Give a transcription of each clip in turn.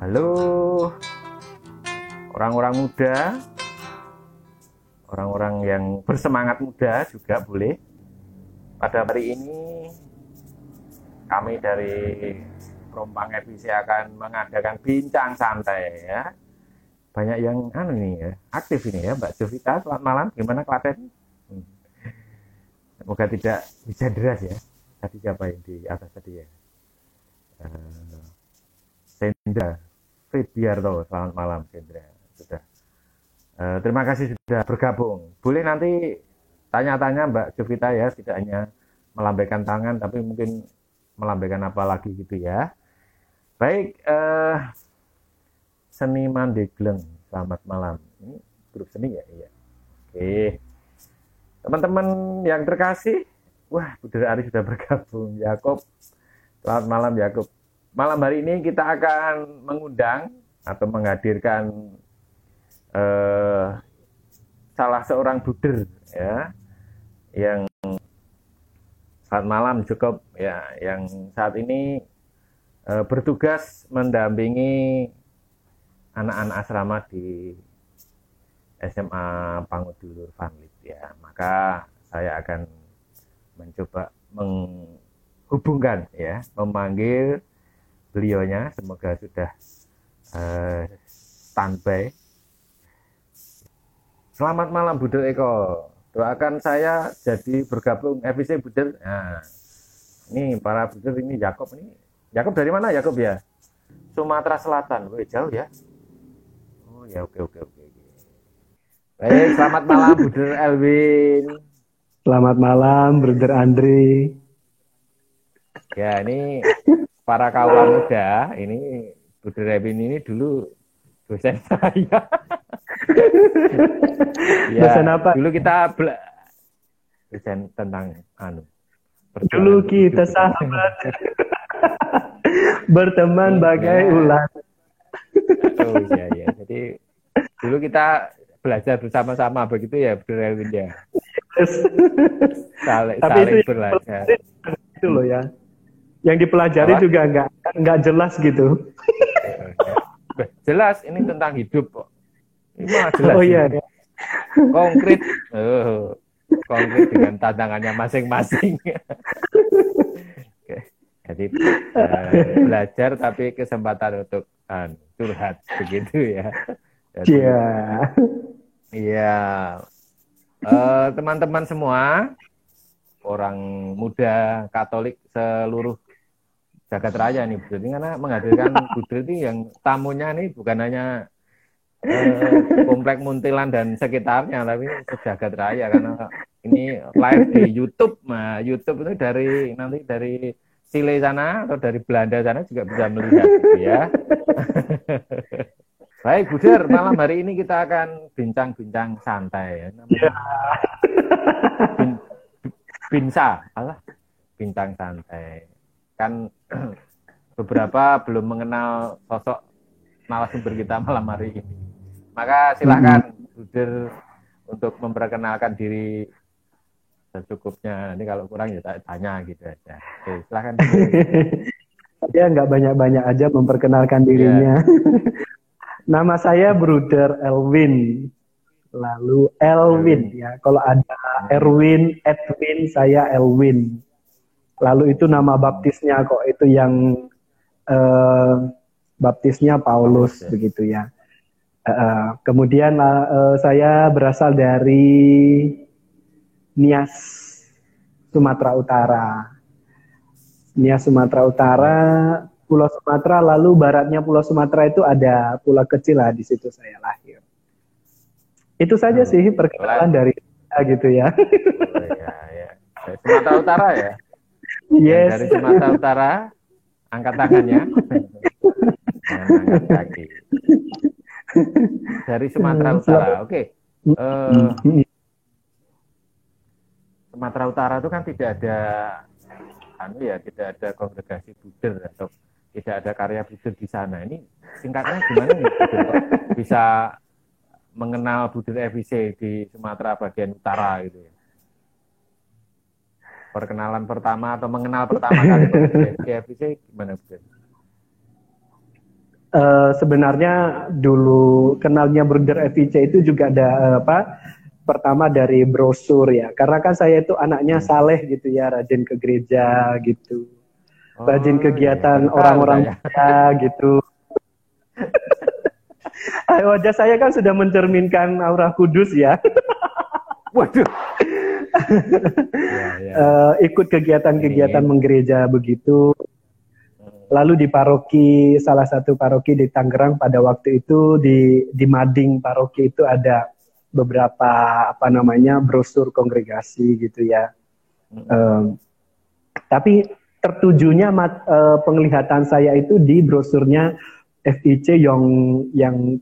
Halo orang-orang muda, orang-orang yang bersemangat muda juga boleh. Pada hari ini kami dari Rompang FIC akan mengadakan bincang santai ya. Banyak yang anu ini ya, aktif ini ya Mbak Jovita, selamat malam. Gimana Klaten? Hmm. Semoga tidak bisa deras ya. Tadi siapa yang di atas tadi ya? Uh, Sendra Fribiarto, selamat malam Sendra. Sudah. Uh, terima kasih sudah bergabung. Boleh nanti tanya-tanya Mbak Jovita ya, tidak hanya melambaikan tangan, tapi mungkin melambaikan apa lagi gitu ya. Baik, uh, seniman Degleng, selamat malam. Ini grup seni ya? Iya. Oke. Teman-teman yang terkasih, wah Budara Ari sudah bergabung. Yakob, selamat malam Yakob. Malam hari ini kita akan mengundang atau menghadirkan eh, salah seorang buder ya yang saat malam cukup ya yang saat ini eh, bertugas mendampingi anak-anak asrama di SMA Pangudulur Vanlit ya. Maka saya akan mencoba menghubungkan ya memanggil beliaunya semoga sudah uh, standby. Selamat malam Budel Eko. Doakan saya jadi bergabung FIC Budel. Nah, ini para Budel ini Yakob ini. Yakob dari mana Yakob ya? Sumatera Selatan. Wih, jauh ya. Oh ya oke oke oke baik selamat malam Budel Elwin. Selamat malam Brother Andri ya ini para kawan muda ini Budi Revin ini dulu dosen saya. ya, dosen apa? Dulu kita dosen tentang anu. Dulu kita sahabat. Berteman bagai ya. ular. oh iya iya. Jadi dulu kita belajar bersama-sama begitu ya Budi Revin ya. Yes. Saling, Tapi saling itu belajar. Itu loh ya yang dipelajari Apa? juga nggak nggak jelas gitu. jelas ini tentang hidup kok. Ini mah jelas. Oh iya. Ini. Konkret. Oh, konkret dengan tantangannya masing-masing. Jadi uh, belajar tapi kesempatan untuk uh, curhat begitu ya. Iya. Iya. Uh, teman-teman semua, orang muda Katolik seluruh jagat raya nih Budri karena menghadirkan Budri ini yang tamunya nih bukan hanya eh, komplek Muntilan dan sekitarnya tapi sejagat raya. Karena ini live di YouTube. Nah YouTube itu dari nanti dari Chile sana atau dari Belanda sana juga bisa melihat gitu ya. Baik, Buder, malam hari ini kita akan bincang-bincang santai. Ya. Namanya yeah. bin, binsa, Allah, bintang santai. Kan beberapa belum mengenal sosok narasumber kita malam hari ini. Maka silahkan Buder untuk memperkenalkan diri secukupnya. Ini kalau kurang ya tanya gitu aja. Oke, silahkan. Dia nggak banyak-banyak aja memperkenalkan dirinya. Yeah. Nama saya Bruder Elwin. Lalu Elwin ya. Kalau ada Erwin, Edwin, saya Elwin. Lalu itu nama baptisnya kok itu yang uh, baptisnya Paulus okay. begitu ya. Uh, kemudian uh, saya berasal dari Nias Sumatera Utara. Nias Sumatera Utara, Pulau Sumatera, lalu baratnya Pulau Sumatera itu ada pulau kecil lah di situ saya lahir. Itu saja hmm. sih perkenalan dari gitu ya. Oh, ya, ya. Sumatera Utara ya. Yes. dari Sumatera Utara, angkat tangannya. angkat kaki. Dari Sumatera Utara, oke. Okay. Uh, eh, Sumatera Utara itu kan tidak ada anu ya, tidak ada kongregasi Buddha atau tidak ada karya Buddha di sana. Ini singkatnya gimana nih bisa mengenal Buddha FIC di Sumatera bagian utara gitu ya? Perkenalan pertama atau mengenal pertama kali KFC gimana Bu? uh, sebenarnya dulu kenalnya Bruder FIC itu juga ada uh, apa? Pertama dari brosur ya, karena kan saya itu anaknya hmm. saleh gitu ya, rajin ke gereja gitu, oh, rajin kegiatan iya. orang-orang ya. ya gitu. Wajah saya kan sudah mencerminkan aura kudus ya. Waduh. Ya, ya. Uh, ikut kegiatan-kegiatan menggereja begitu Lalu di paroki salah satu paroki di Tangerang pada waktu itu di di Mading paroki itu ada beberapa apa namanya brosur kongregasi gitu ya. Hmm. Um, tapi tertujunya mat, uh, penglihatan saya itu di brosurnya FIC yang yang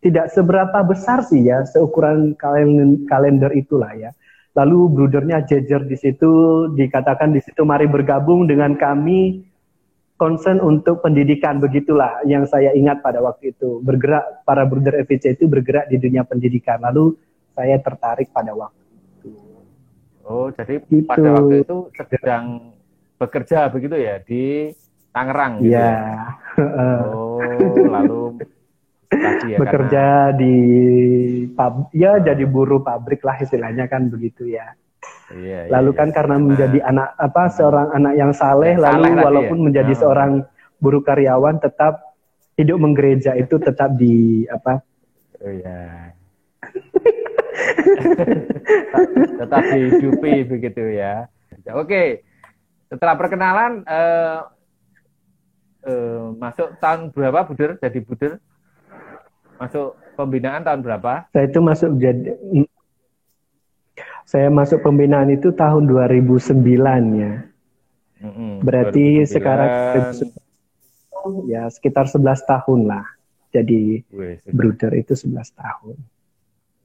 tidak seberapa besar sih ya seukuran kalender, kalender itulah ya. Lalu brudernya jejer di situ dikatakan di situ mari bergabung dengan kami concern untuk pendidikan. Begitulah yang saya ingat pada waktu itu. Bergerak para bruder FVC itu bergerak di dunia pendidikan. Lalu saya tertarik pada waktu itu. Oh jadi gitu. pada waktu itu sedang bekerja begitu ya di Tangerang gitu ya, ya? oh lalu ya, bekerja karena... di pub ya jadi buruh pabrik lah istilahnya kan begitu ya Iya, iya, lalu kan iya. karena menjadi nah. anak apa seorang anak yang saleh, ya, lalu saleh walaupun ya. menjadi nah. seorang buruh karyawan tetap hidup menggereja itu tetap di apa? Oh iya. tetap dihidupi begitu ya. Oke, setelah perkenalan uh, uh, masuk tahun berapa Buder jadi Buder? Masuk pembinaan tahun berapa? Saya itu masuk jadi saya masuk pembinaan itu tahun 2009 ya. Mm-hmm. Berarti 2009. sekarang ya sekitar 11 tahun lah. Jadi Wih, bruder itu 11 tahun.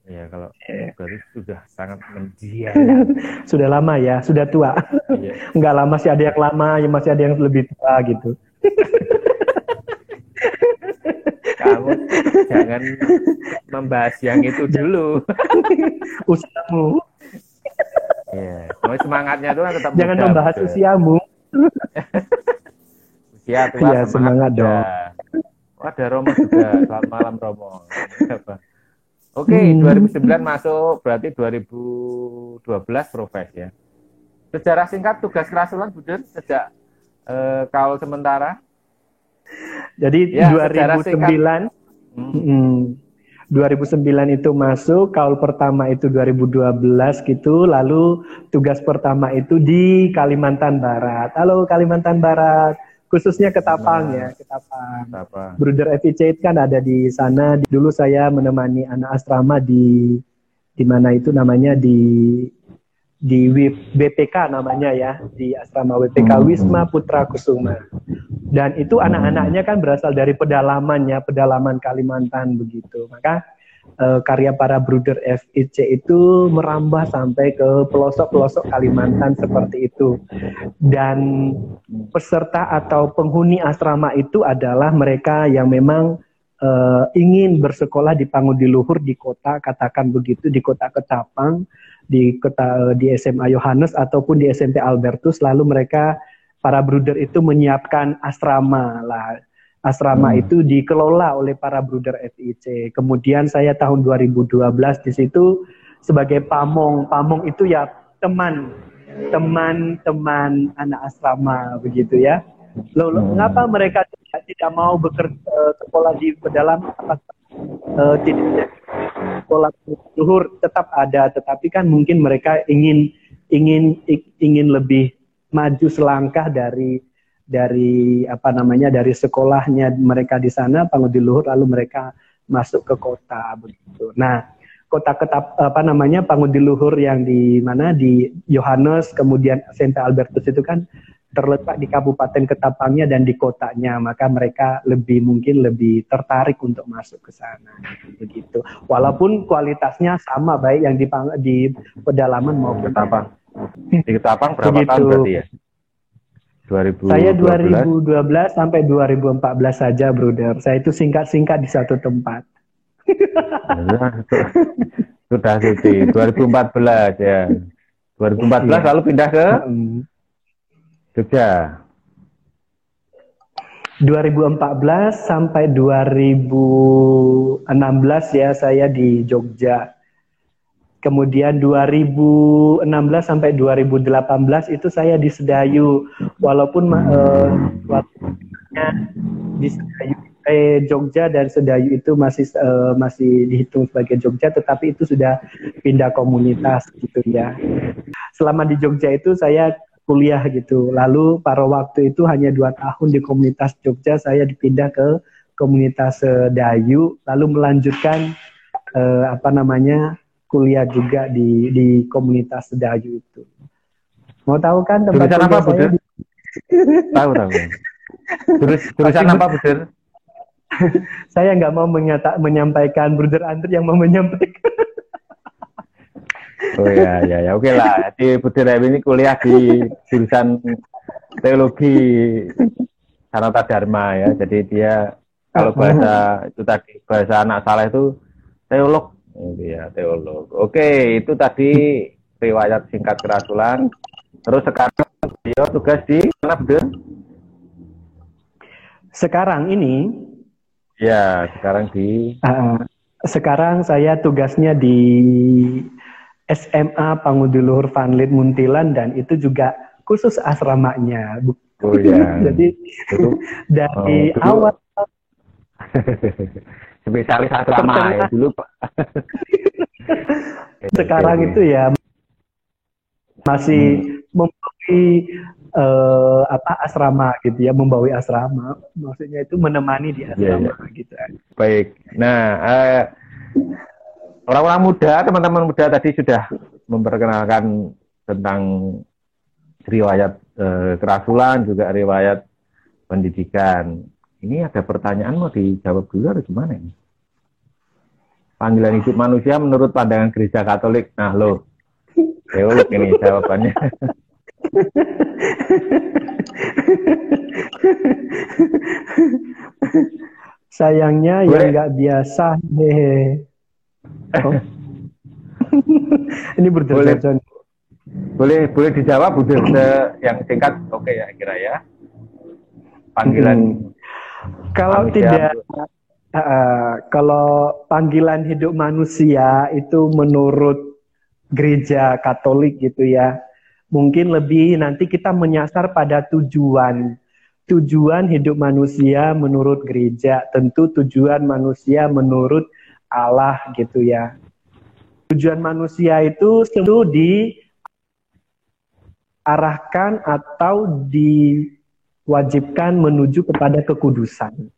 Ya kalau yeah. berarti sudah sangat mendiam. sudah lama ya, sudah tua. Enggak lama sih ada yang lama, ya masih ada yang lebih tua gitu. Kamu jangan membahas yang itu dulu. Usahamu. Iya. Yeah. semangatnya itu kan tetap Jangan muda, membahas betul. usiamu. Usia tua ya, semangat, dong. Oh, ada Romo juga. Selamat malam Romo. Oke, okay, hmm. 2009 masuk berarti 2012 profes ya. Sejarah singkat tugas kerasulan Buden sejak uh, kau sementara. Jadi ya, 2009 hmm. Hmm, 2009 itu masuk, kaul pertama itu 2012 gitu, lalu tugas pertama itu di Kalimantan Barat. Halo Kalimantan Barat, khususnya Ketapang nah, ya, Ketapang. Ketapang. Bruder FIC kan ada di sana. Dulu saya menemani anak asrama di di mana itu namanya di di BPK namanya ya, di asrama WPK hmm. Wisma Putra Kusuma. Dan itu anak-anaknya kan berasal dari pedalamannya, pedalaman Kalimantan begitu. Maka uh, karya para bruder FIC itu merambah sampai ke pelosok-pelosok Kalimantan seperti itu. Dan peserta atau penghuni asrama itu adalah mereka yang memang uh, ingin bersekolah di Pangudi Luhur di kota, katakan begitu, di kota Ketapang, di kota di SMA Yohanes ataupun di SMP Albertus, lalu mereka para bruder itu menyiapkan asrama lah. Asrama hmm. itu dikelola oleh para bruder FIC. Kemudian saya tahun 2012 di situ sebagai pamong. Pamong itu ya teman teman-teman anak asrama begitu ya. Lalu hmm. mengapa mereka tidak, tidak mau bekerja eh, sekolah di pedalaman uh, tidak sekolah luhur tetap ada tetapi kan mungkin mereka ingin ingin ingin lebih maju selangkah dari dari apa namanya dari sekolahnya mereka di sana Pangudi Luhur lalu mereka masuk ke kota begitu. Nah, kota ketap apa namanya Pangudi Luhur yang di mana di Yohanes kemudian Saint Albertus itu kan terletak di kabupaten Ketapangnya dan di kotanya, maka mereka lebih mungkin lebih tertarik untuk masuk ke sana begitu. Walaupun kualitasnya sama baik yang di di pedalaman maupun Ketapang. Di Ketapang berapa Begitu. tahun berarti ya? 2012. Saya 2012 sampai 2014 saja, brother. Saya itu singkat-singkat di satu tempat. Sudah suci. 2014 ya. 2014 iya. lalu pindah ke Jogja. 2014 sampai 2016 ya saya di Jogja. Kemudian 2016 sampai 2018 itu saya di Sedayu. Walaupun uh, waktunya di Sedayu eh, Jogja dan Sedayu itu masih uh, masih dihitung sebagai Jogja, tetapi itu sudah pindah komunitas gitu ya. Selama di Jogja itu saya kuliah gitu. Lalu pada waktu itu hanya dua tahun di komunitas Jogja, saya dipindah ke komunitas Dayu, lalu melanjutkan eh, apa namanya kuliah juga di di komunitas Dayu itu. Mau tahu kan tempat jurusan apa, Budir? Di... tahu tahu. Terus jurusan apa, Budir? saya nggak mau menyata, menyampaikan Bruder Andre yang mau menyampaikan. Oh ya, ya, ya, oke lah. Di Budi ini kuliah di jurusan teologi Sanata Dharma ya. Jadi dia kalau bahasa itu tadi bahasa anak salah itu teolog, oh, ya teolog. Oke, itu tadi riwayat singkat kerasulan. Terus sekarang dia tugas di mana Budi? Sekarang ini? Ya, sekarang di. Uh, sekarang saya tugasnya di SMA Panguduluhur Vanlit Muntilan dan itu juga khusus asramanya. Oh iya. Jadi itu, dari oh, awal spesialis asrama ya dulu Pak. Sekarang itu ya masih hmm. membawi uh, apa asrama gitu ya, membawi asrama. Maksudnya itu menemani di iya, asrama yeah, yeah. gitu. Baik. Nah, uh, orang-orang muda, teman-teman muda tadi sudah memperkenalkan tentang riwayat eh, kerasulan, juga riwayat pendidikan. Ini ada pertanyaan mau dijawab dulu atau gimana ini? Panggilan hidup manusia menurut pandangan gereja Katolik. Nah, lo, teolog ini jawabannya. Sayangnya Boleh. yang nggak biasa. Oh. ini boleh, boleh boleh dijawab Budir yang singkat oke okay, ya kira ya panggilan hmm. Kalau manusia. tidak uh, kalau panggilan hidup manusia itu menurut gereja Katolik gitu ya mungkin lebih nanti kita menyasar pada tujuan tujuan hidup manusia menurut gereja tentu tujuan manusia menurut Allah gitu ya. Tujuan manusia itu selalu diarahkan atau diwajibkan menuju kepada kekudusan.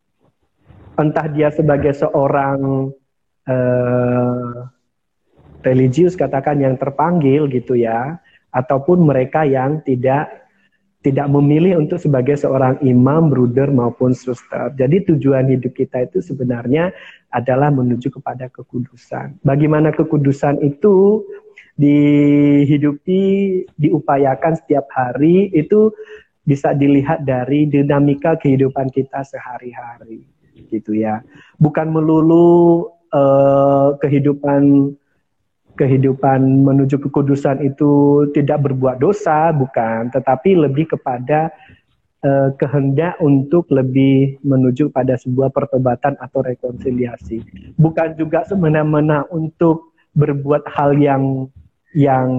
Entah dia sebagai seorang uh, religius katakan yang terpanggil gitu ya, ataupun mereka yang tidak tidak memilih untuk sebagai seorang imam, bruder maupun suster. Jadi tujuan hidup kita itu sebenarnya adalah menuju kepada kekudusan. Bagaimana kekudusan itu dihidupi, diupayakan setiap hari itu bisa dilihat dari dinamika kehidupan kita sehari-hari, gitu ya. Bukan melulu uh, kehidupan kehidupan menuju kekudusan itu tidak berbuat dosa, bukan, tetapi lebih kepada uh, kehendak untuk lebih menuju pada sebuah pertobatan atau rekonsiliasi. Bukan juga semena-mena untuk berbuat hal yang yang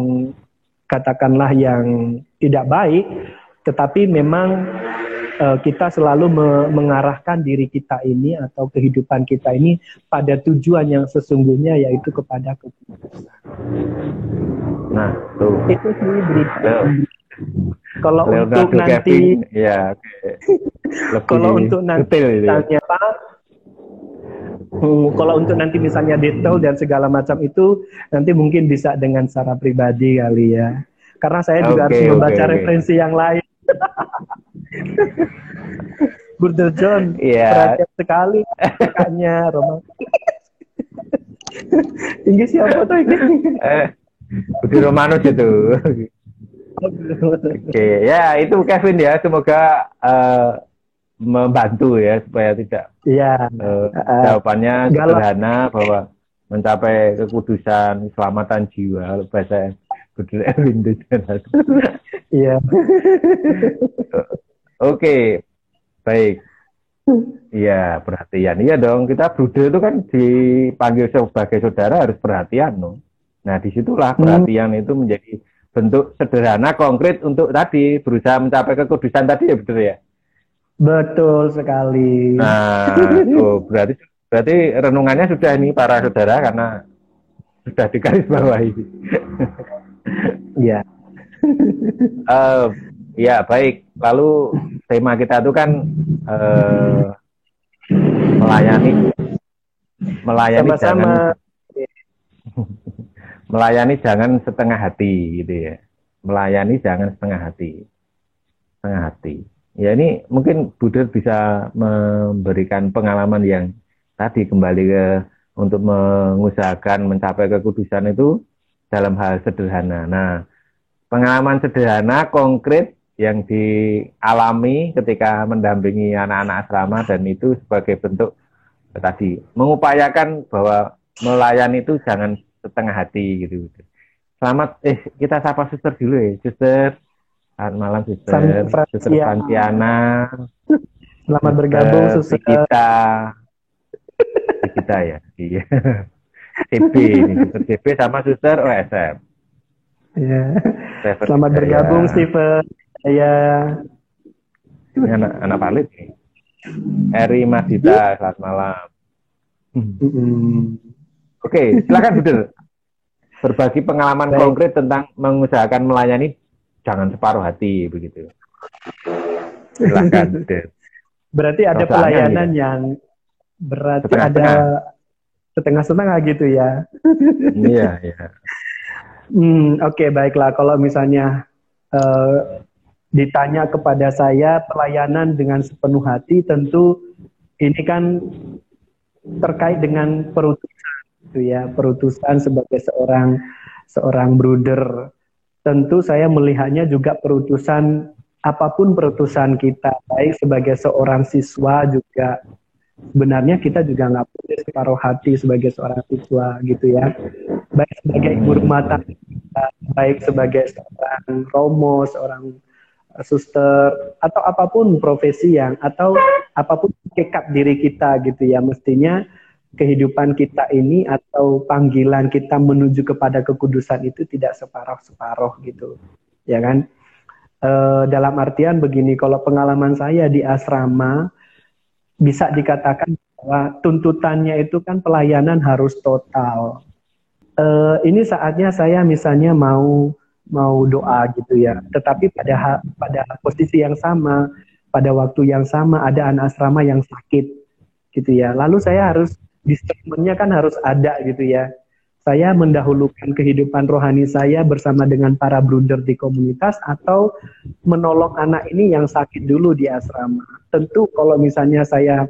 katakanlah yang tidak baik, tetapi memang uh, kita selalu me mengarahkan diri kita ini atau kehidupan kita ini pada tujuan yang sesungguhnya yaitu kepada keputusan. Nah, tuh. Itu sih berita. Kalau untuk nanti, ya, okay. kalau untuk nanti misalnya apa? Hmm, kalau untuk nanti misalnya detail dan segala macam itu nanti mungkin bisa dengan secara pribadi kali ya. Karena saya juga okay, harus membaca okay, referensi okay. yang lain. Burder John, yeah. perhatian sekali kakaknya Roma. ini siapa tuh ini? Eh, Budi Romanus itu. Oke, okay. ya itu Kevin ya. Semoga uh, membantu ya supaya tidak. Iya. Uh, jawabannya sederhana bahwa mencapai kekudusan, keselamatan jiwa bahasa Budi Erwin Iya. Oke, baik. Iya, perhatian. Iya dong, kita bruder itu kan dipanggil sebagai saudara harus perhatian, no. Nah, di situlah hmm. perhatian itu menjadi bentuk sederhana, konkret untuk tadi berusaha mencapai kekudusan tadi ya betul ya. Betul sekali. Nah, itu berarti berarti renungannya sudah ini para saudara karena sudah digarisbawahi. Iya. uh, ya baik. Lalu tema kita itu kan uh, melayani melayani Sama-sama. jangan melayani jangan setengah hati gitu ya melayani jangan setengah hati setengah hati ya ini mungkin Buddha bisa memberikan pengalaman yang tadi kembali ke untuk mengusahakan mencapai kekudusan itu dalam hal sederhana. Nah, pengalaman sederhana konkret yang dialami ketika mendampingi anak-anak asrama dan itu sebagai bentuk tadi mengupayakan bahwa melayani itu jangan setengah hati gitu. Selamat eh kita sapa suster dulu ya, suster. Selamat malam suster. Suster Santiana. Selamat bergabung suster. Kita. Kita ya. Iya. Ini suster CB sama suster OSM. Iya. Selamat bergabung Steven. Iya. Ini anak anak palit nih. Eri Masita, selamat malam. Oke, silakan Budel. Berbagi pengalaman Baik. konkret tentang mengusahakan melayani jangan separuh hati begitu. Silakan Budel. Berarti ada Rasanya pelayanan gitu. yang berarti setengah ada setengah-setengah gitu ya. iya, iya. Hmm, oke okay, baiklah kalau misalnya uh, ditanya kepada saya pelayanan dengan sepenuh hati tentu ini kan terkait dengan perutusan itu ya perutusan sebagai seorang seorang bruder tentu saya melihatnya juga perutusan apa pun perutusan kita baik sebagai seorang siswa juga sebenarnya kita juga nggak boleh separuh hati sebagai seorang siswa gitu ya. Baik sebagai ibu rumah tangga baik sebagai seorang romo seorang suster atau apa pun profesi yang atau apa pun kekat diri kita gitu ya. Mestinya kehidupan kita ini atau panggilan kita menuju kepada kekudusan itu tidak separuh-separuh gitu ya kan? E, dalam artian begini kalau pengalaman saya di asrama bisa dikatakan bahwa tuntutannya itu kan pelayanan harus total e, ini saatnya saya misalnya mau mau doa gitu ya. Tetapi pada pada posisi yang sama, pada waktu yang sama ada anak asrama yang sakit gitu ya. Lalu saya harus discernmentnya kan harus ada gitu ya. Saya mendahulukan kehidupan rohani saya bersama dengan para bruder di komunitas atau menolong anak ini yang sakit dulu di asrama. Tentu kalau misalnya saya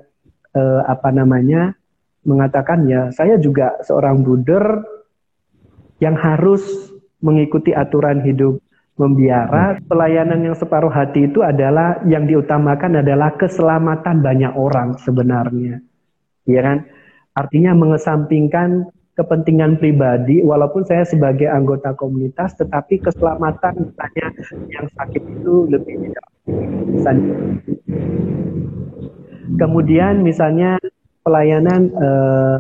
eh, apa namanya mengatakan ya saya juga seorang bruder yang harus mengikuti aturan hidup membiara, pelayanan yang separuh hati itu adalah yang diutamakan adalah keselamatan banyak orang sebenarnya. Ya kan? Artinya mengesampingkan kepentingan pribadi walaupun saya sebagai anggota komunitas tetapi keselamatan misalnya yang sakit itu lebih misalnya. Kemudian misalnya pelayanan eh,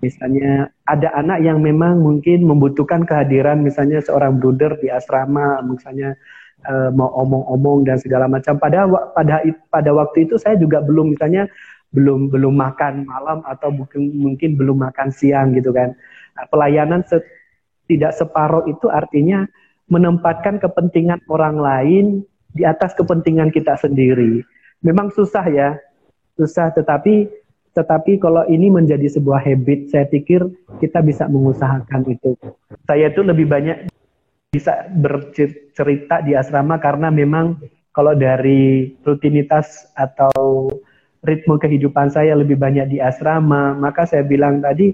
misalnya ada anak yang memang mungkin membutuhkan kehadiran misalnya seorang bruder di asrama misalnya uh, mau omong-omong dan segala macam pada pada pada waktu itu saya juga belum misalnya belum belum makan malam atau mungkin mungkin belum makan siang gitu kan. Nah, pelayanan se, tidak separuh itu artinya menempatkan kepentingan orang lain di atas kepentingan kita sendiri. Memang susah ya susah. Tetapi tetapi kalau ini menjadi sebuah habit, saya pikir kita bisa mengusahakan itu. Saya itu lebih banyak bisa bercerita di asrama karena memang kalau dari rutinitas atau ritme kehidupan saya lebih banyak di asrama, maka saya bilang tadi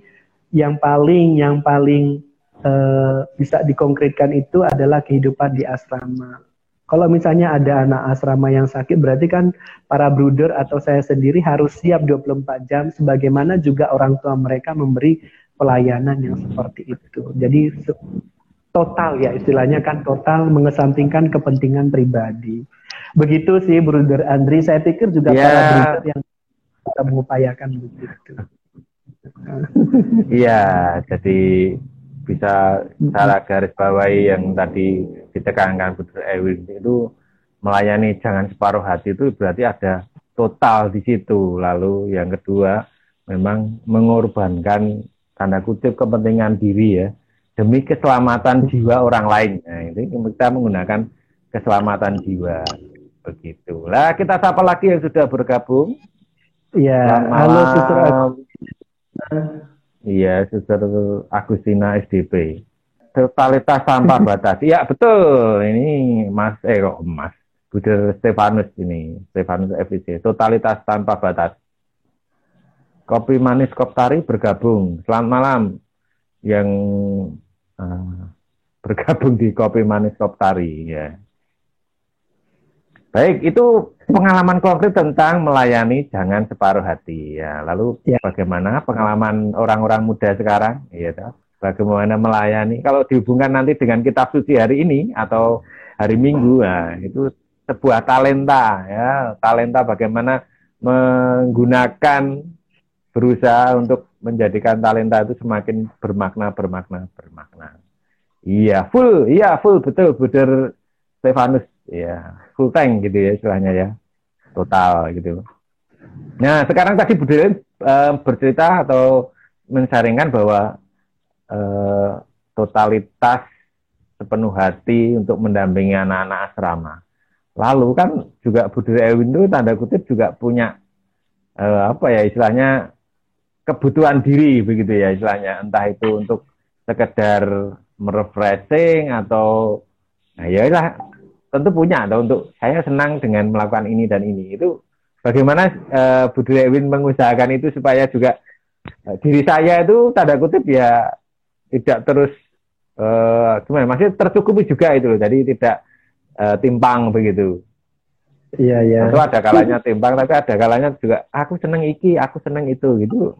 yang paling yang paling uh, bisa dikonkretkan itu adalah kehidupan di asrama. Kalau misalnya ada anak asrama yang sakit, berarti kan para bruder atau saya sendiri harus siap 24 jam, sebagaimana juga orang tua mereka memberi pelayanan yang seperti itu. Jadi total ya istilahnya kan total mengesampingkan kepentingan pribadi. Begitu sih Bruder Andri. Saya pikir juga Ya. para bruder yang bisa mengupayakan begitu. Iya, jadi bisa secara garis bawahi yang tadi ditekankan Budur Ewin itu melayani jangan separuh hati itu berarti ada total di situ. Lalu yang kedua memang mengorbankan tanda kutip kepentingan diri ya demi keselamatan jiwa orang lain. Nah, ini kita menggunakan keselamatan jiwa begitu. Lah kita sapa lagi yang sudah bergabung. Iya, halo. Suster. Iya, Suster Agustina SDP. Totalitas tanpa batas. Iya, betul. Ini Mas eh kok Mas Bude Stefanus ini, Stefanus FIC. Totalitas tanpa batas. Kopi manis Koptari bergabung. Selamat malam yang eh, bergabung di Kopi manis Koptari ya. Baik, itu pengalaman konkret tentang melayani jangan separuh hati ya. Lalu Ya. bagaimana pengalaman orang-orang muda sekarang? Iya toh? Bagaimana melayani? Kalau dihubungkan nanti dengan kitab suci hari ini atau hari Minggu, nah, itu sebuah talenta ya. Talenta bagaimana menggunakan berusaha untuk menjadikan talenta itu semakin bermakna, bermakna, bermakna. Iya, full, iya full, betul, Buder Stefanus, ya full tank gitu ya istilahnya ya, total gitu. Nah sekarang tadi Buder eh, bercerita atau mensaringkan bahwa eh, totalitas sepenuh hati untuk mendampingi anak-anak asrama. Lalu kan juga Buder Ewin itu tanda kutip juga punya eh, apa ya istilahnya kebutuhan diri begitu ya istilahnya entah itu untuk sekedar merefreshing atau nah ya tentu punya atau untuk saya senang dengan melakukan ini dan ini. Itu bagaimana eh, Budi Ewin mengusahakan itu supaya juga eh, diri saya itu tanda kutip ya tidak terus eh gimana masih tercukupi juga itu loh. Jadi tidak eh, timpang begitu. Iya, iya. itu ada kalanya timpang tapi ada kalanya juga aku seneng iki aku seneng itu gitu.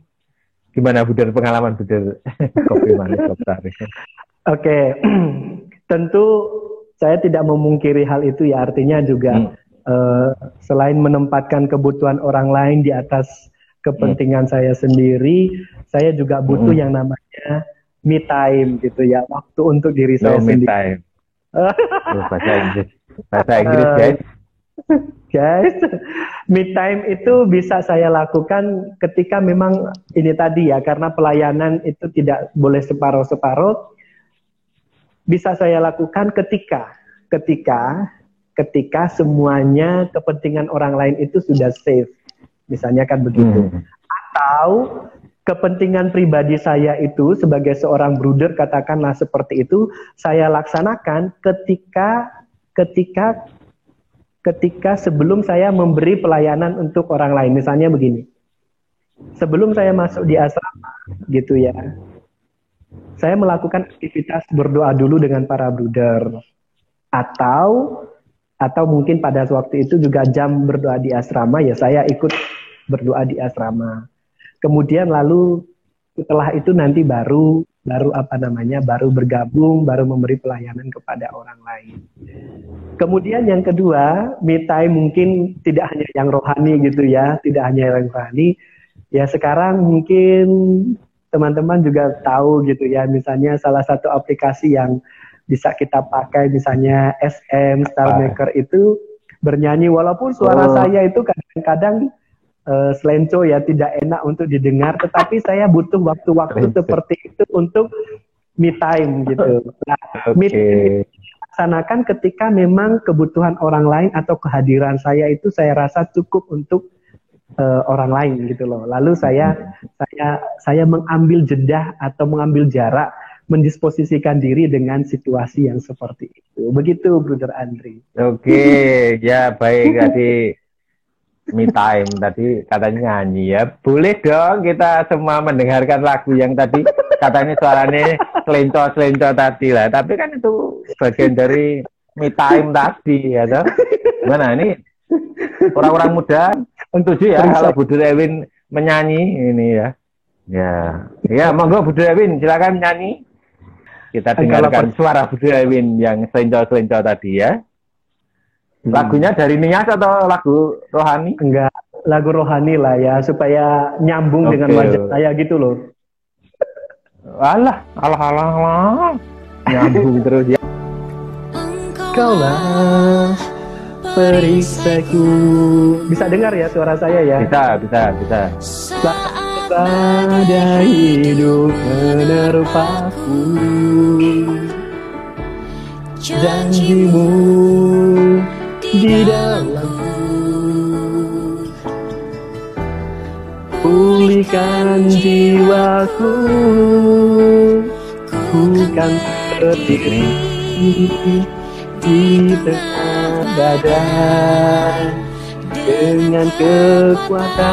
Gimana Budar pengalaman Budar kopi manis Oke, tentu saya tidak memungkiri hal itu ya artinya juga Hmm. eh, selain menempatkan kebutuhan orang lain di atas kepentingan saya sendiri, saya juga butuh Hmm. yang namanya me time gitu ya, waktu untuk diri saya no me sendiri. time Tuh, bahasa Inggris bahasa Inggris Eh, guys Guys, me time itu bisa saya lakukan ketika memang ini tadi ya, karena pelayanan itu tidak boleh separuh-separuh. Bisa saya lakukan ketika, ketika, ketika semuanya kepentingan orang lain itu sudah safe. Misalnya kan begitu. Hmm. Atau kepentingan pribadi saya itu sebagai seorang bruder katakanlah seperti itu saya laksanakan ketika ketika ketika sebelum saya memberi pelayanan untuk orang lain. Misalnya begini. Sebelum saya masuk di asrama gitu ya. Saya melakukan aktivitas berdoa dulu dengan para bruder. Atau atau mungkin pada waktu itu juga jam berdoa di asrama ya saya ikut berdoa di asrama. Kemudian lalu setelah itu nanti baru baru apa namanya baru bergabung baru memberi pelayanan kepada orang lain. Kemudian yang kedua, time mungkin tidak hanya yang rohani gitu ya, tidak hanya yang rohani. Ya sekarang mungkin teman-teman juga tahu gitu ya, misalnya salah satu aplikasi yang bisa kita pakai misalnya SM Star Maker itu bernyanyi walaupun suara Oh. saya itu kadang-kadang eh, selenco ya tidak enak untuk didengar, tetapi saya butuh waktu-waktu seperti itu untuk me time gitu. Nah, me Oke. laksanakan ketika memang kebutuhan orang lain atau kehadiran saya itu saya rasa cukup untuk eh, orang lain gitu loh. Lalu saya saya saya mengambil jeda atau mengambil jarak mendisposisikan diri dengan situasi yang seperti itu. Begitu, Brother Andri. Oke, ya baik tadi me time tadi katanya nyanyi ya. Boleh dong kita semua mendengarkan lagu yang tadi katanya suaranya selenco-selenco tadi lah. Tapi kan itu bagian dari me time tadi ya toh. Mana ini orang-orang muda setuju ya kalau Budi Ewin menyanyi ini ya. Ya, ya monggo Budi Ewin silakan nyanyi. Kita dengarkan suara Budi Ewin yang selenco-selenco tadi ya. Lagunya dari Nias atau lagu rohani? Enggak, lagu rohani lah ya supaya nyambung Oke. dengan wajah saya gitu loh. Alah, alah, alah, alah. Nyambung terus ya. Kaulah peristaku. Bisa dengar ya suara saya ya? Bisa, bisa, bisa. Pada hidup menerpaku Janjimu di dalamku Pulihkan jiwaku Ku kan berdiri di tengah badan dengan kekuatan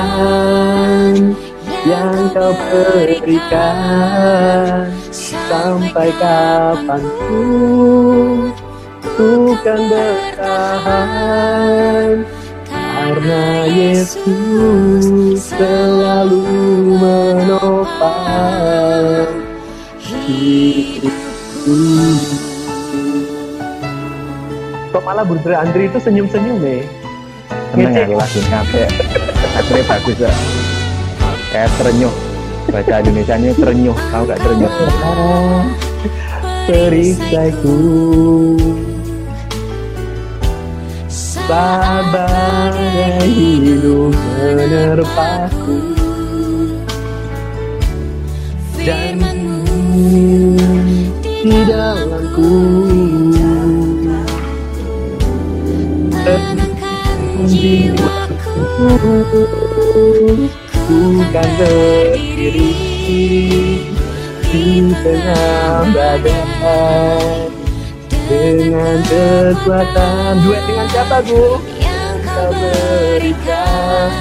yang kau berikan sampai kapan pun ku kan bertahan karena Yesus selalu menopang hidupku. Kok malah Bunda Andri itu senyum-senyum nih? Seneng Ngecek. aku lagunya apik. Akhirnya bagus ya. Kayak terenyuh. Bahasa Indonesia nya terenyuh. Tahu gak terenyuh? Perisaiku Sabar hidup menerpaku Dan di dalamku Jiwaku Bukan berdiri di tengah badan dengan kekuatan duet dengan siapa Bu? Kita berikan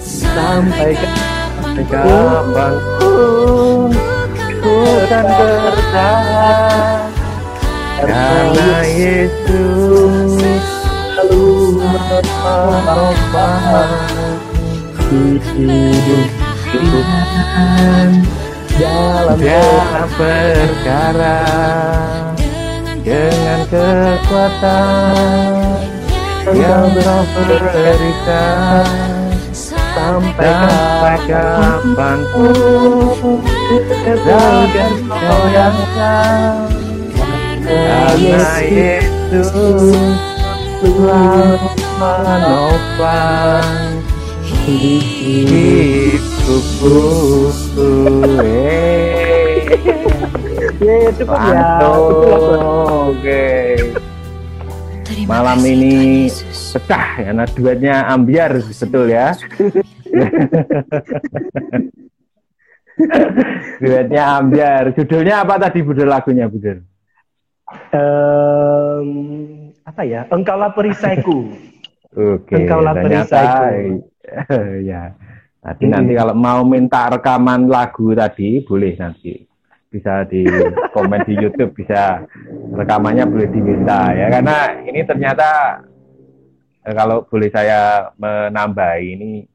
sampai ke Kapan pun ku kan bertahan karena Yesus selalu menopang hidup Tuhan dalam dia perkara dengan kekuatan yang kau berikan sampai kapan pun dan goyangkan karena Yesus Ya, ya. Malam ini pecah karena duetnya ambiar betul ya. duetnya ambiar. Judulnya apa tadi Budel lagunya Budel? Em, apa ya? Engkaulah perisaiku. Oke. Engkaulah perisaiku. ya. Nanti nanti kalau mau minta rekaman lagu tadi boleh nanti bisa di komen di YouTube bisa rekamannya boleh diminta ya karena ini ternyata eh, kalau boleh saya menambah ini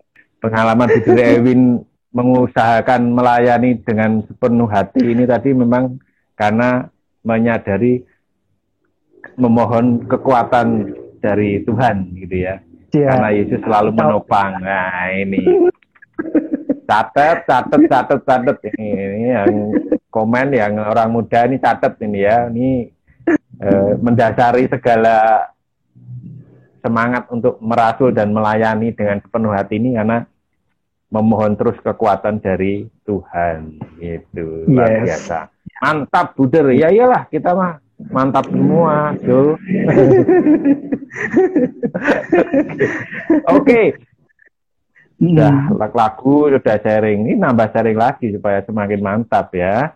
pengalaman Budel Ewin mengusahakan melayani dengan sepenuh hati ini tadi memang karena menyadari memohon kekuatan dari Tuhan gitu ya Ya. karena Yesus selalu menopang. Nah, ini. Catat, catat, catat, catat. Ini, ini yang komen yang orang muda ini catat ini ya. Ini eh, mendasari segala semangat untuk merasul dan melayani dengan sepenuh hati ini karena memohon terus kekuatan dari Tuhan. Gitu. Luar Yes. biasa. Mantap, Buder. Ya iyalah, kita mah mantap semua, Jo. Oke, sudah Hmm. lagu sudah sharing ini nambah sharing lagi supaya semakin mantap ya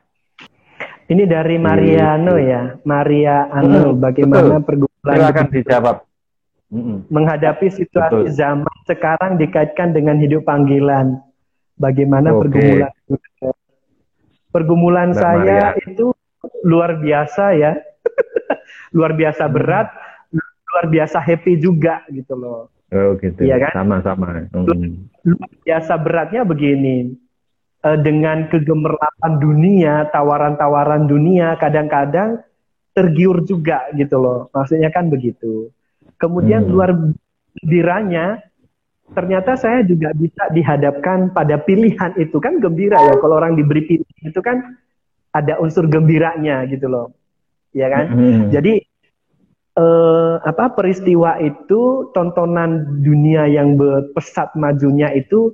Ini dari Mariano ya, Maria Ano. Hmm, Bagaimana betul. pergumulan silakan hidup dijawab Mm-mm. menghadapi situasi Betul. zaman sekarang dikaitkan dengan hidup panggilan. Bagaimana Oke. pergumulan? Pergumulan Mbak saya Maria. itu luar biasa ya, luar biasa berat, luar biasa happy juga gitu loh. oh gitu Iya kan? sama-sama Mm. luar biasa beratnya begini Eh, dengan kegemerlapan dunia tawaran-tawaran dunia kadang-kadang tergiur juga gitu loh maksudnya kan begitu Kemudian hmm. luar gembiranya ternyata saya juga bisa dihadapkan pada pilihan itu kan gembira ya kalau orang diberi pilihan itu kan ada unsur gembiranya gitu loh ya kan? Hmm. jadi eh, apa peristiwa itu tontonan dunia yang pesat majunya itu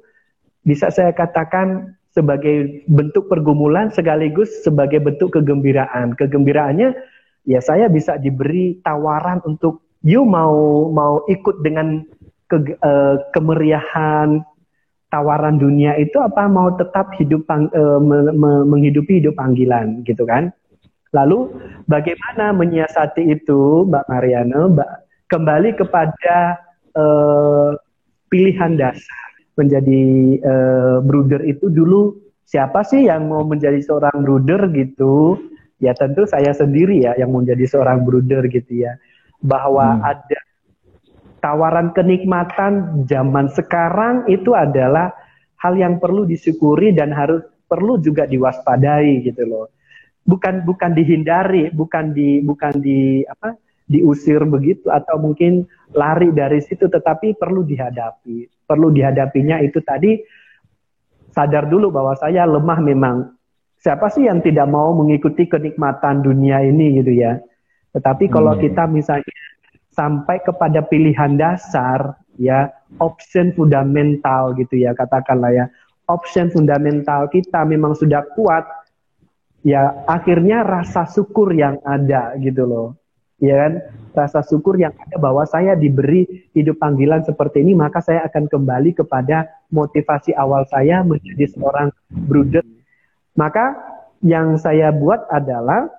bisa saya katakan sebagai bentuk pergumulan sekaligus sebagai bentuk kegembiraan. Kegembiraannya ya saya bisa diberi tawaran untuk you mau mau ikut dengan ke, uh, kemeriahan tawaran dunia itu apa? Mau tetap hidup pang, uh, me, me, menghidupi hidup panggilan gitu kan lalu bagaimana menyiasati itu Mbak Mariano Mbak kembali kepada uh, pilihan dasar menjadi uh, brooder itu dulu siapa sih yang mau menjadi seorang brooder gitu ya tentu saya sendiri ya yang menjadi seorang brooder gitu ya bahwa hmm. ada tawaran kenikmatan zaman sekarang itu adalah hal yang perlu disyukuri dan harus perlu juga diwaspadai gitu loh. Bukan bukan dihindari, bukan di bukan di apa? diusir begitu atau mungkin lari dari situ tetapi perlu dihadapi. Perlu dihadapinya itu tadi sadar dulu bahwa saya lemah memang. Siapa sih yang tidak mau mengikuti kenikmatan dunia ini gitu ya? Tetapi kalau hmm. kita misalnya sampai kepada pilihan dasar ya, option fundamental gitu ya katakanlah ya. Option fundamental kita memang sudah kuat ya akhirnya rasa syukur yang ada gitu loh. Ya kan? Rasa syukur yang ada bahwa saya diberi hidup panggilan seperti ini maka saya akan kembali kepada motivasi awal saya menjadi seorang bruder. Maka yang saya buat adalah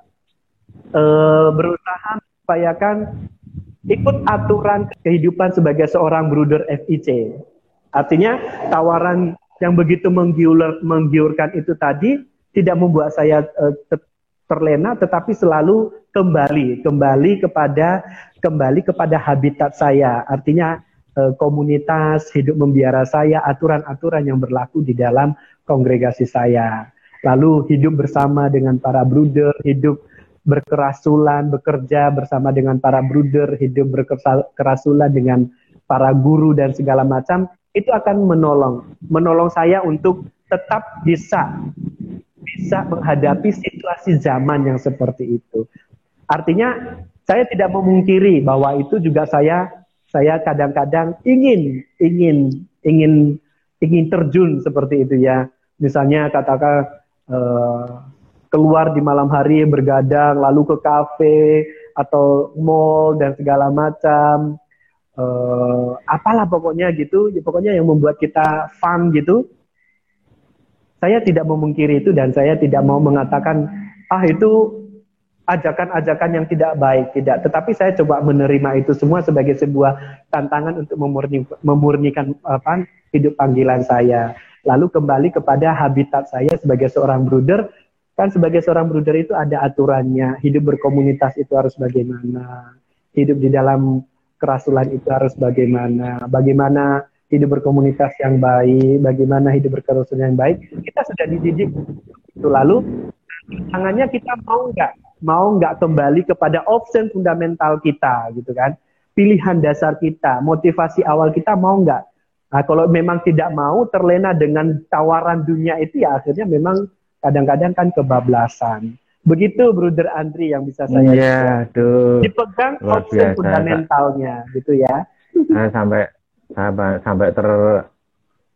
uh, berusaha supaya ikut aturan kehidupan sebagai seorang bruder FIC. Artinya tawaran yang begitu menggiur, menggiurkan itu tadi tidak membuat saya uh, terlena tetapi selalu kembali kembali kepada kembali kepada habitat saya. Artinya uh, komunitas hidup membiara saya, aturan-aturan yang berlaku di dalam kongregasi saya. Lalu hidup bersama dengan para bruder, hidup berkerasulan, bekerja bersama dengan para bruder, hidup berkerasulan dengan para guru dan segala macam, itu akan menolong, menolong saya untuk tetap bisa bisa menghadapi situasi zaman yang seperti itu. Artinya saya tidak memungkiri bahwa itu juga saya saya kadang-kadang ingin ingin ingin ingin terjun seperti itu ya. Misalnya katakan uh, keluar di malam hari bergadang lalu ke kafe atau mall dan segala macam uh, apalah pokoknya gitu ya pokoknya yang membuat kita fun gitu saya tidak memungkiri itu dan saya tidak mau mengatakan ah itu ajakan-ajakan yang tidak baik. Tidak tetapi saya coba menerima itu semua sebagai sebuah tantangan untuk memurni, memurnikan apa hidup panggilan saya. Lalu kembali kepada habitat saya sebagai seorang bruder. Kan sebagai seorang bruder itu ada aturannya hidup berkomunitas itu harus bagaimana? Hidup di dalam kerasulan itu harus bagaimana? Bagaimana hidup berkomunitas yang baik bagaimana hidup berkerasulan yang baik kita sudah dididik itu lalu tangannya kita mau nggak mau nggak kembali kepada option fundamental kita gitu kan pilihan dasar kita motivasi awal kita mau nggak nah kalau memang tidak mau terlena dengan tawaran dunia itu ya akhirnya memang kadang-kadang kan kebablasan. Begitu Bruder Andri yang bisa saya Iya, tuh. Dipegang opsi fundamentalnya gitu ya. Saya sampai sampai sampai ter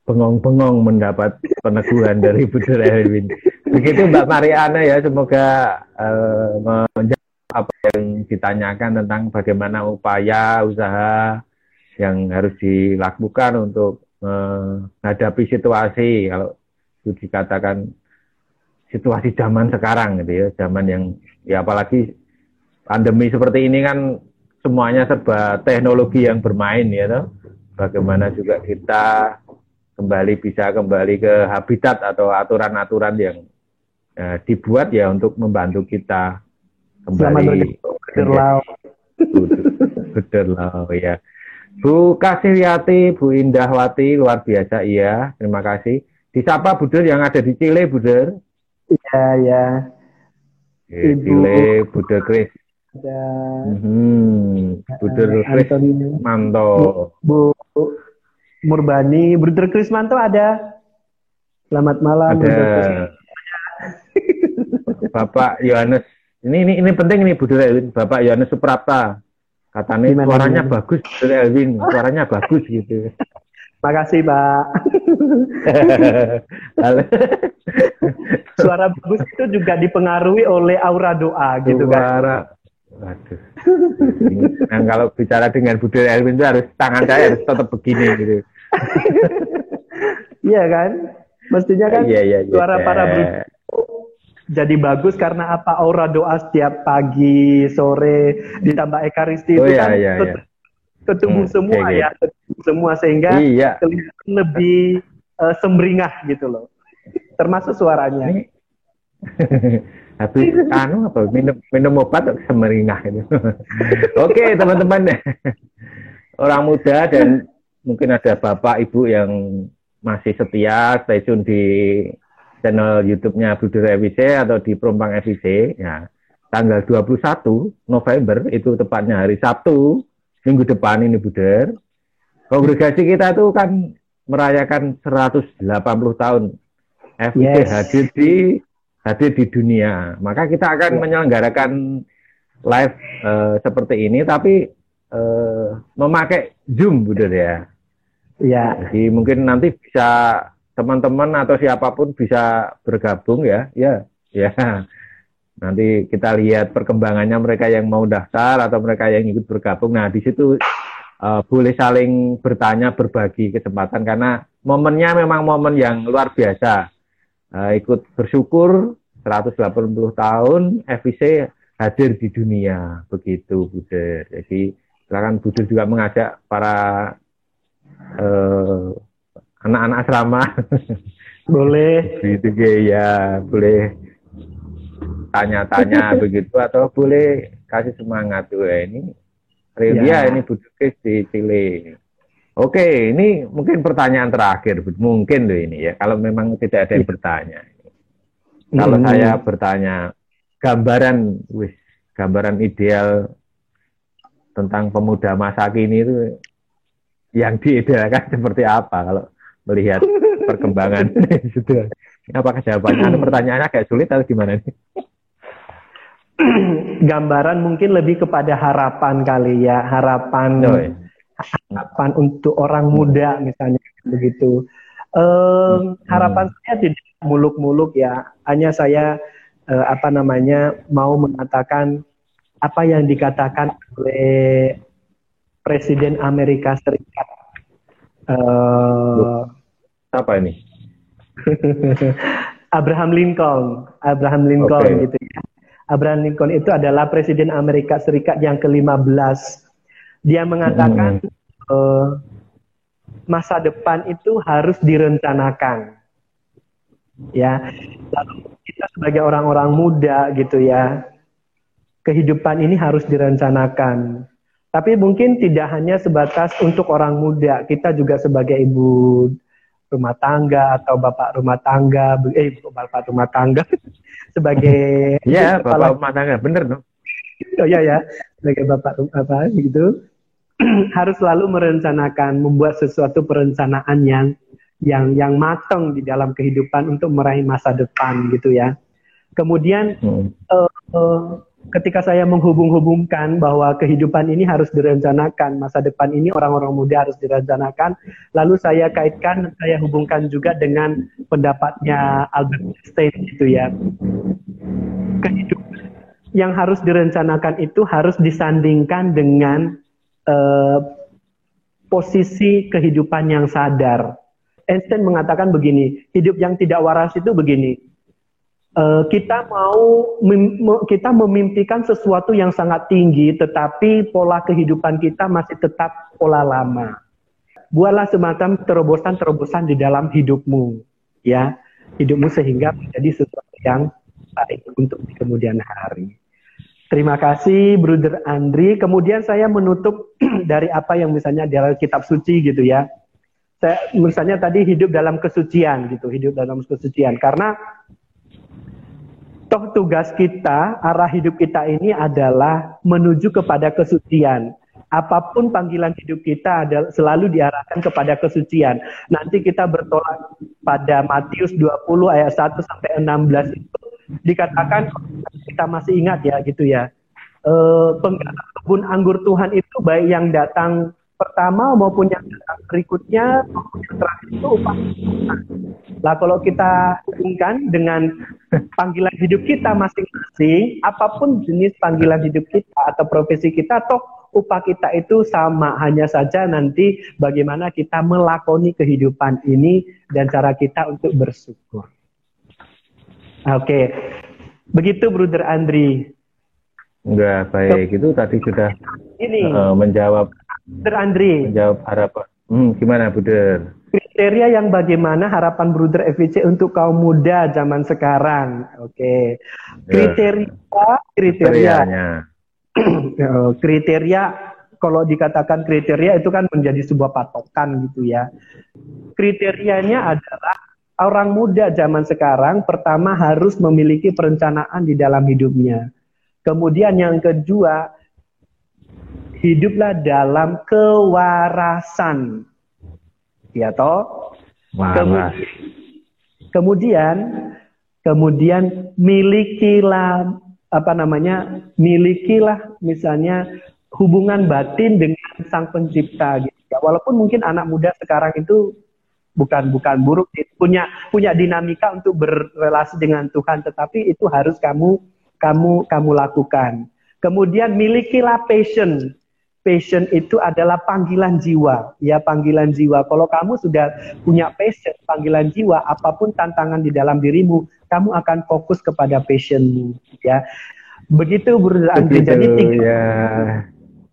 bengong-bengong mendapat peneguhan dari Bruder Erwin. Begitu Mbak Mariana ya, semoga uh, menjawab apa yang ditanyakan tentang bagaimana upaya usaha yang harus dilakukan untuk menghadapi situasi kalau itu dikatakan situasi zaman sekarang gitu ya, zaman yang ya apalagi pandemi seperti ini kan semuanya serba teknologi yang bermain ya toh. Bagaimana juga kita kembali bisa kembali ke habitat atau aturan-aturan yang ya, dibuat ya untuk membantu kita kembali Bederlau ya. Bu Kasiryati, Bu Indahwati, luar biasa iya, terima kasih. Disapa Buder yang ada di Chile, Buder. Iya, ya. Ibu Budha Kris. Ada Hmm, Buder eh, Anthony Manto. Bu Murbani, Bruder Krismanto ada. Selamat malam, Bruder. Ada Bapak Yohanes. Ini ini ini penting ini Buder Elwin. Bapak Yohanes Suprapta. Katanya Gimana, suaranya gimana? bagus Buder Elwin. Suaranya bagus gitu. Makasih, Pak. Suara bagus itu juga dipengaruhi oleh aura doa gitu kan. Waduh. Nah, kalau bicara dengan Buder Elwin itu harus tangan saya harus tetap begini gitu. Iya kan? Mestinya kan Iya, iya, iya. suara para bruder jadi bagus karena apa? Aura doa setiap pagi, sore, ditambah ekaristi Oh, itu iya, kan iya, iya. ketemu Hmm, semua oke. ya, ketemu semua sehingga Iya. kelihatan lebih eh, semringah gitu loh. Termasuk suaranya. Habis anu apa minum minum obat semeringah itu. Oke teman-teman orang muda dan mungkin ada bapak ibu yang masih setia stay tune di channel YouTube-nya Budur FIC atau di Perumpang FIC ya tanggal 21 November itu tepatnya hari Sabtu minggu depan ini Buder kongregasi kita tuh kan merayakan 180 tahun FIC Yes. hadir di hadir di dunia. Maka kita akan Ya. menyelenggarakan live eh, seperti ini, tapi eh, memakai Zoom, Buder ya. Ya, Jadi mungkin nanti bisa teman-teman atau siapa pun bisa bergabung ya, ya, ya. Nanti kita lihat perkembangannya mereka yang mau daftar atau mereka yang ikut bergabung. Nah di situ eh, boleh saling bertanya, berbagi kesempatan karena momennya memang momen yang luar biasa. Eh, ikut bersyukur 180 tahun FIC hadir di dunia begitu Buder. Jadi silakan Buder juga mengajak para eh, anak-anak asrama boleh. gitu ya boleh tanya-tanya begitu atau boleh kasih semangat tuh ya, ini Relia Ya. ini Budukis di Chile. Oke, ini mungkin pertanyaan terakhir, mungkin loh ini ya. Kalau memang tidak ada yang bertanya, kalau Hmm. saya bertanya gambaran, wis, gambaran ideal tentang pemuda masa kini itu yang diidealkan seperti apa kalau melihat perkembangan. Apakah jawabannya? Ada pertanyaannya kayak sulit atau gimana nih? gambaran mungkin lebih kepada harapan kali ya, harapan Oh, iya. Harapan untuk orang muda misalnya begitu. Em, harapan saya tidak muluk-muluk ya, hanya saya eh, apa namanya mau mengatakan apa yang dikatakan oleh Presiden Amerika Serikat. Eh, Apa ini? Abraham Lincoln, Abraham Lincoln Oke. gitu ya. Abraham Lincoln itu adalah Presiden Amerika Serikat yang ke-15. Dia mengatakan eh, masa depan itu harus direncanakan. Ya, lalu kita sebagai orang-orang muda gitu ya, kehidupan ini harus direncanakan. Tapi mungkin tidak hanya sebatas untuk orang muda, kita juga sebagai ibu rumah tangga atau bapak rumah tangga, eh bapak rumah tangga sebagai Iya, kepala- Bapak rumah tangga, bener dong. oh ya ya sebagai bapak apa gitu harus selalu merencanakan membuat sesuatu perencanaan yang yang yang matang di dalam kehidupan untuk meraih masa depan gitu ya kemudian Hmm. eh, ketika saya menghubung-hubungkan bahwa kehidupan ini harus direncanakan, masa depan ini orang-orang muda harus direncanakan, lalu saya kaitkan, saya hubungkan juga dengan pendapatnya Albert Einstein gitu ya. Kehidupan yang harus direncanakan itu harus disandingkan dengan eh, posisi kehidupan yang sadar. Einstein mengatakan begini, hidup yang tidak waras itu begini, Eh, kita mau mem- me- kita memimpikan sesuatu yang sangat tinggi, tetapi pola kehidupan kita masih tetap pola lama. Buatlah semacam terobosan-terobosan di dalam hidupmu, ya, hidupmu sehingga menjadi sesuatu yang baik untuk di kemudian hari. Terima kasih, Bruder Andri. Kemudian saya menutup dari apa yang misalnya dalam kitab suci gitu ya. Saya misalnya tadi hidup dalam kesucian gitu, hidup dalam kesucian karena toh tugas kita, arah hidup kita ini adalah menuju kepada kesucian. Apa pun panggilan hidup kita adalah selalu diarahkan kepada kesucian. Nanti kita bertolak pada Matius 20 ayat 1 sampai 16 itu dikatakan kita masih ingat ya gitu ya. Eh, kebun anggur Tuhan itu baik yang datang pertama maupun yang berikutnya maupun yang terakhir itu upah Lah kalau kita bandingkan dengan panggilan hidup kita masing-masing, apa pun jenis panggilan hidup kita atau profesi kita, toh upah kita itu sama. Hanya saja nanti bagaimana kita melakoni kehidupan ini dan cara kita untuk bersyukur. Oke, begitu Bruder Andri. Enggak baik, itu tadi sudah ini uh, menjawab Bruder Andri. Menjawab harapan. Hmm, gimana, Bruder? Kriteria yang bagaimana harapan Bruder FVC untuk kaum muda zaman sekarang. Oke. Okay. Kriteria, kriteria. Oh, kriteria kalau dikatakan kriteria itu kan menjadi sebuah patokan gitu ya. Kriterianya adalah orang muda zaman sekarang pertama harus memiliki perencanaan di dalam hidupnya. Kemudian yang kedua hiduplah dalam kewarasan. Ya toh? Kemudian, kemudian kemudian milikilah apa namanya? milikilah misalnya hubungan batin dengan sang pencipta gitu. Walaupun mungkin anak muda sekarang itu bukan bukan buruk punya punya dinamika untuk berrelasi dengan Tuhan tetapi itu harus kamu kamu kamu lakukan. Kemudian milikilah passion passion itu adalah panggilan jiwa, ya panggilan jiwa. Kalau kamu sudah punya passion, panggilan jiwa, apa pun tantangan di dalam dirimu, kamu akan fokus kepada passionmu, ya. Begitu Bro Andri. Jadi tiga ya.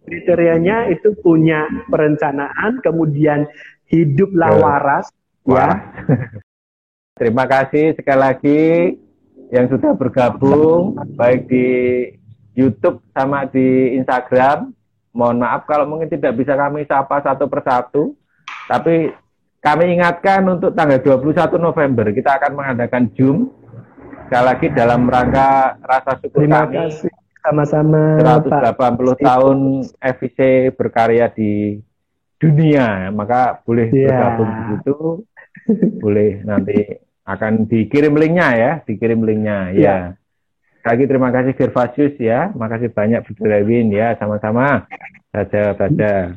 kriterianya itu punya perencanaan, kemudian hiduplah waras, ya. Terima kasih sekali lagi yang sudah bergabung baik di YouTube sama di Instagram mohon maaf kalau mungkin tidak bisa kami sapa satu persatu, tapi kami ingatkan untuk tanggal 21 November kita akan mengadakan Zoom sekali lagi dalam rangka rasa syukur Terima kami. kasih sama-sama 180 Pak. tahun FIC berkarya di dunia, maka boleh yeah. bergabung di situ, boleh nanti akan dikirim linknya ya, dikirim linknya ya. Yeah. Lagi terima kasih Gervasius ya. Makasih banyak Bu Lewin ya. Sama-sama. Saja saja.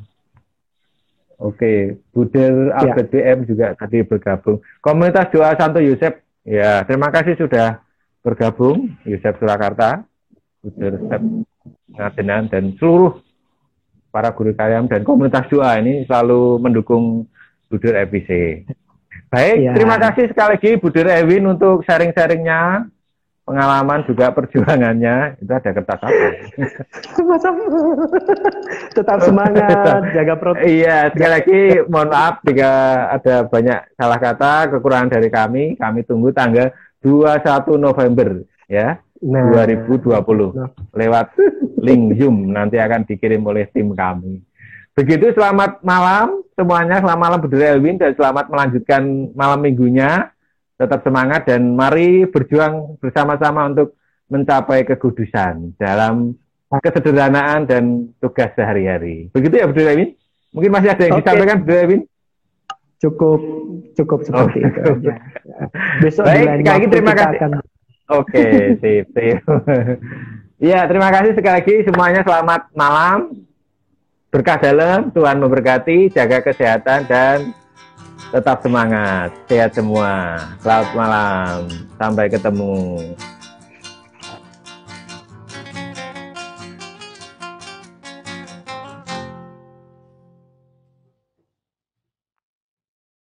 Oke, Buder ya. Albert BM juga tadi bergabung. Komunitas doa Santo Yosef, ya terima kasih sudah bergabung. Yosef Surakarta, Step Ngadenan, dan seluruh para guru kalian dan komunitas doa ini selalu mendukung Buder EPC. Baik, ya. terima kasih sekali lagi Buder Ewin untuk sharing-sharingnya pengalaman juga perjuangannya itu ada kertas apa? Tetap semangat, jaga protokol. Iya, sekali lagi mohon maaf jika ada banyak salah kata, kekurangan dari kami. Kami tunggu tanggal 21 November ya. Nah, 2020 nah. lewat link Zoom nanti akan dikirim oleh tim kami. Begitu selamat malam semuanya, selamat malam Budri Elwin dan selamat melanjutkan malam minggunya tetap semangat dan mari berjuang bersama-sama untuk mencapai kekudusan dalam kesederhanaan dan tugas sehari-hari. Begitu ya, Bu Ewin? Mungkin masih ada yang okay. disampaikan, Bu Ewin? Cukup, cukup seperti oh, itu. Aja. Besok Baik, sekali lagi terima kasih. Akan... Oke, sip, sip. Iya, terima kasih sekali lagi semuanya selamat malam. Berkah dalam, Tuhan memberkati, jaga kesehatan dan tetap semangat, sehat semua. Selamat malam, sampai ketemu.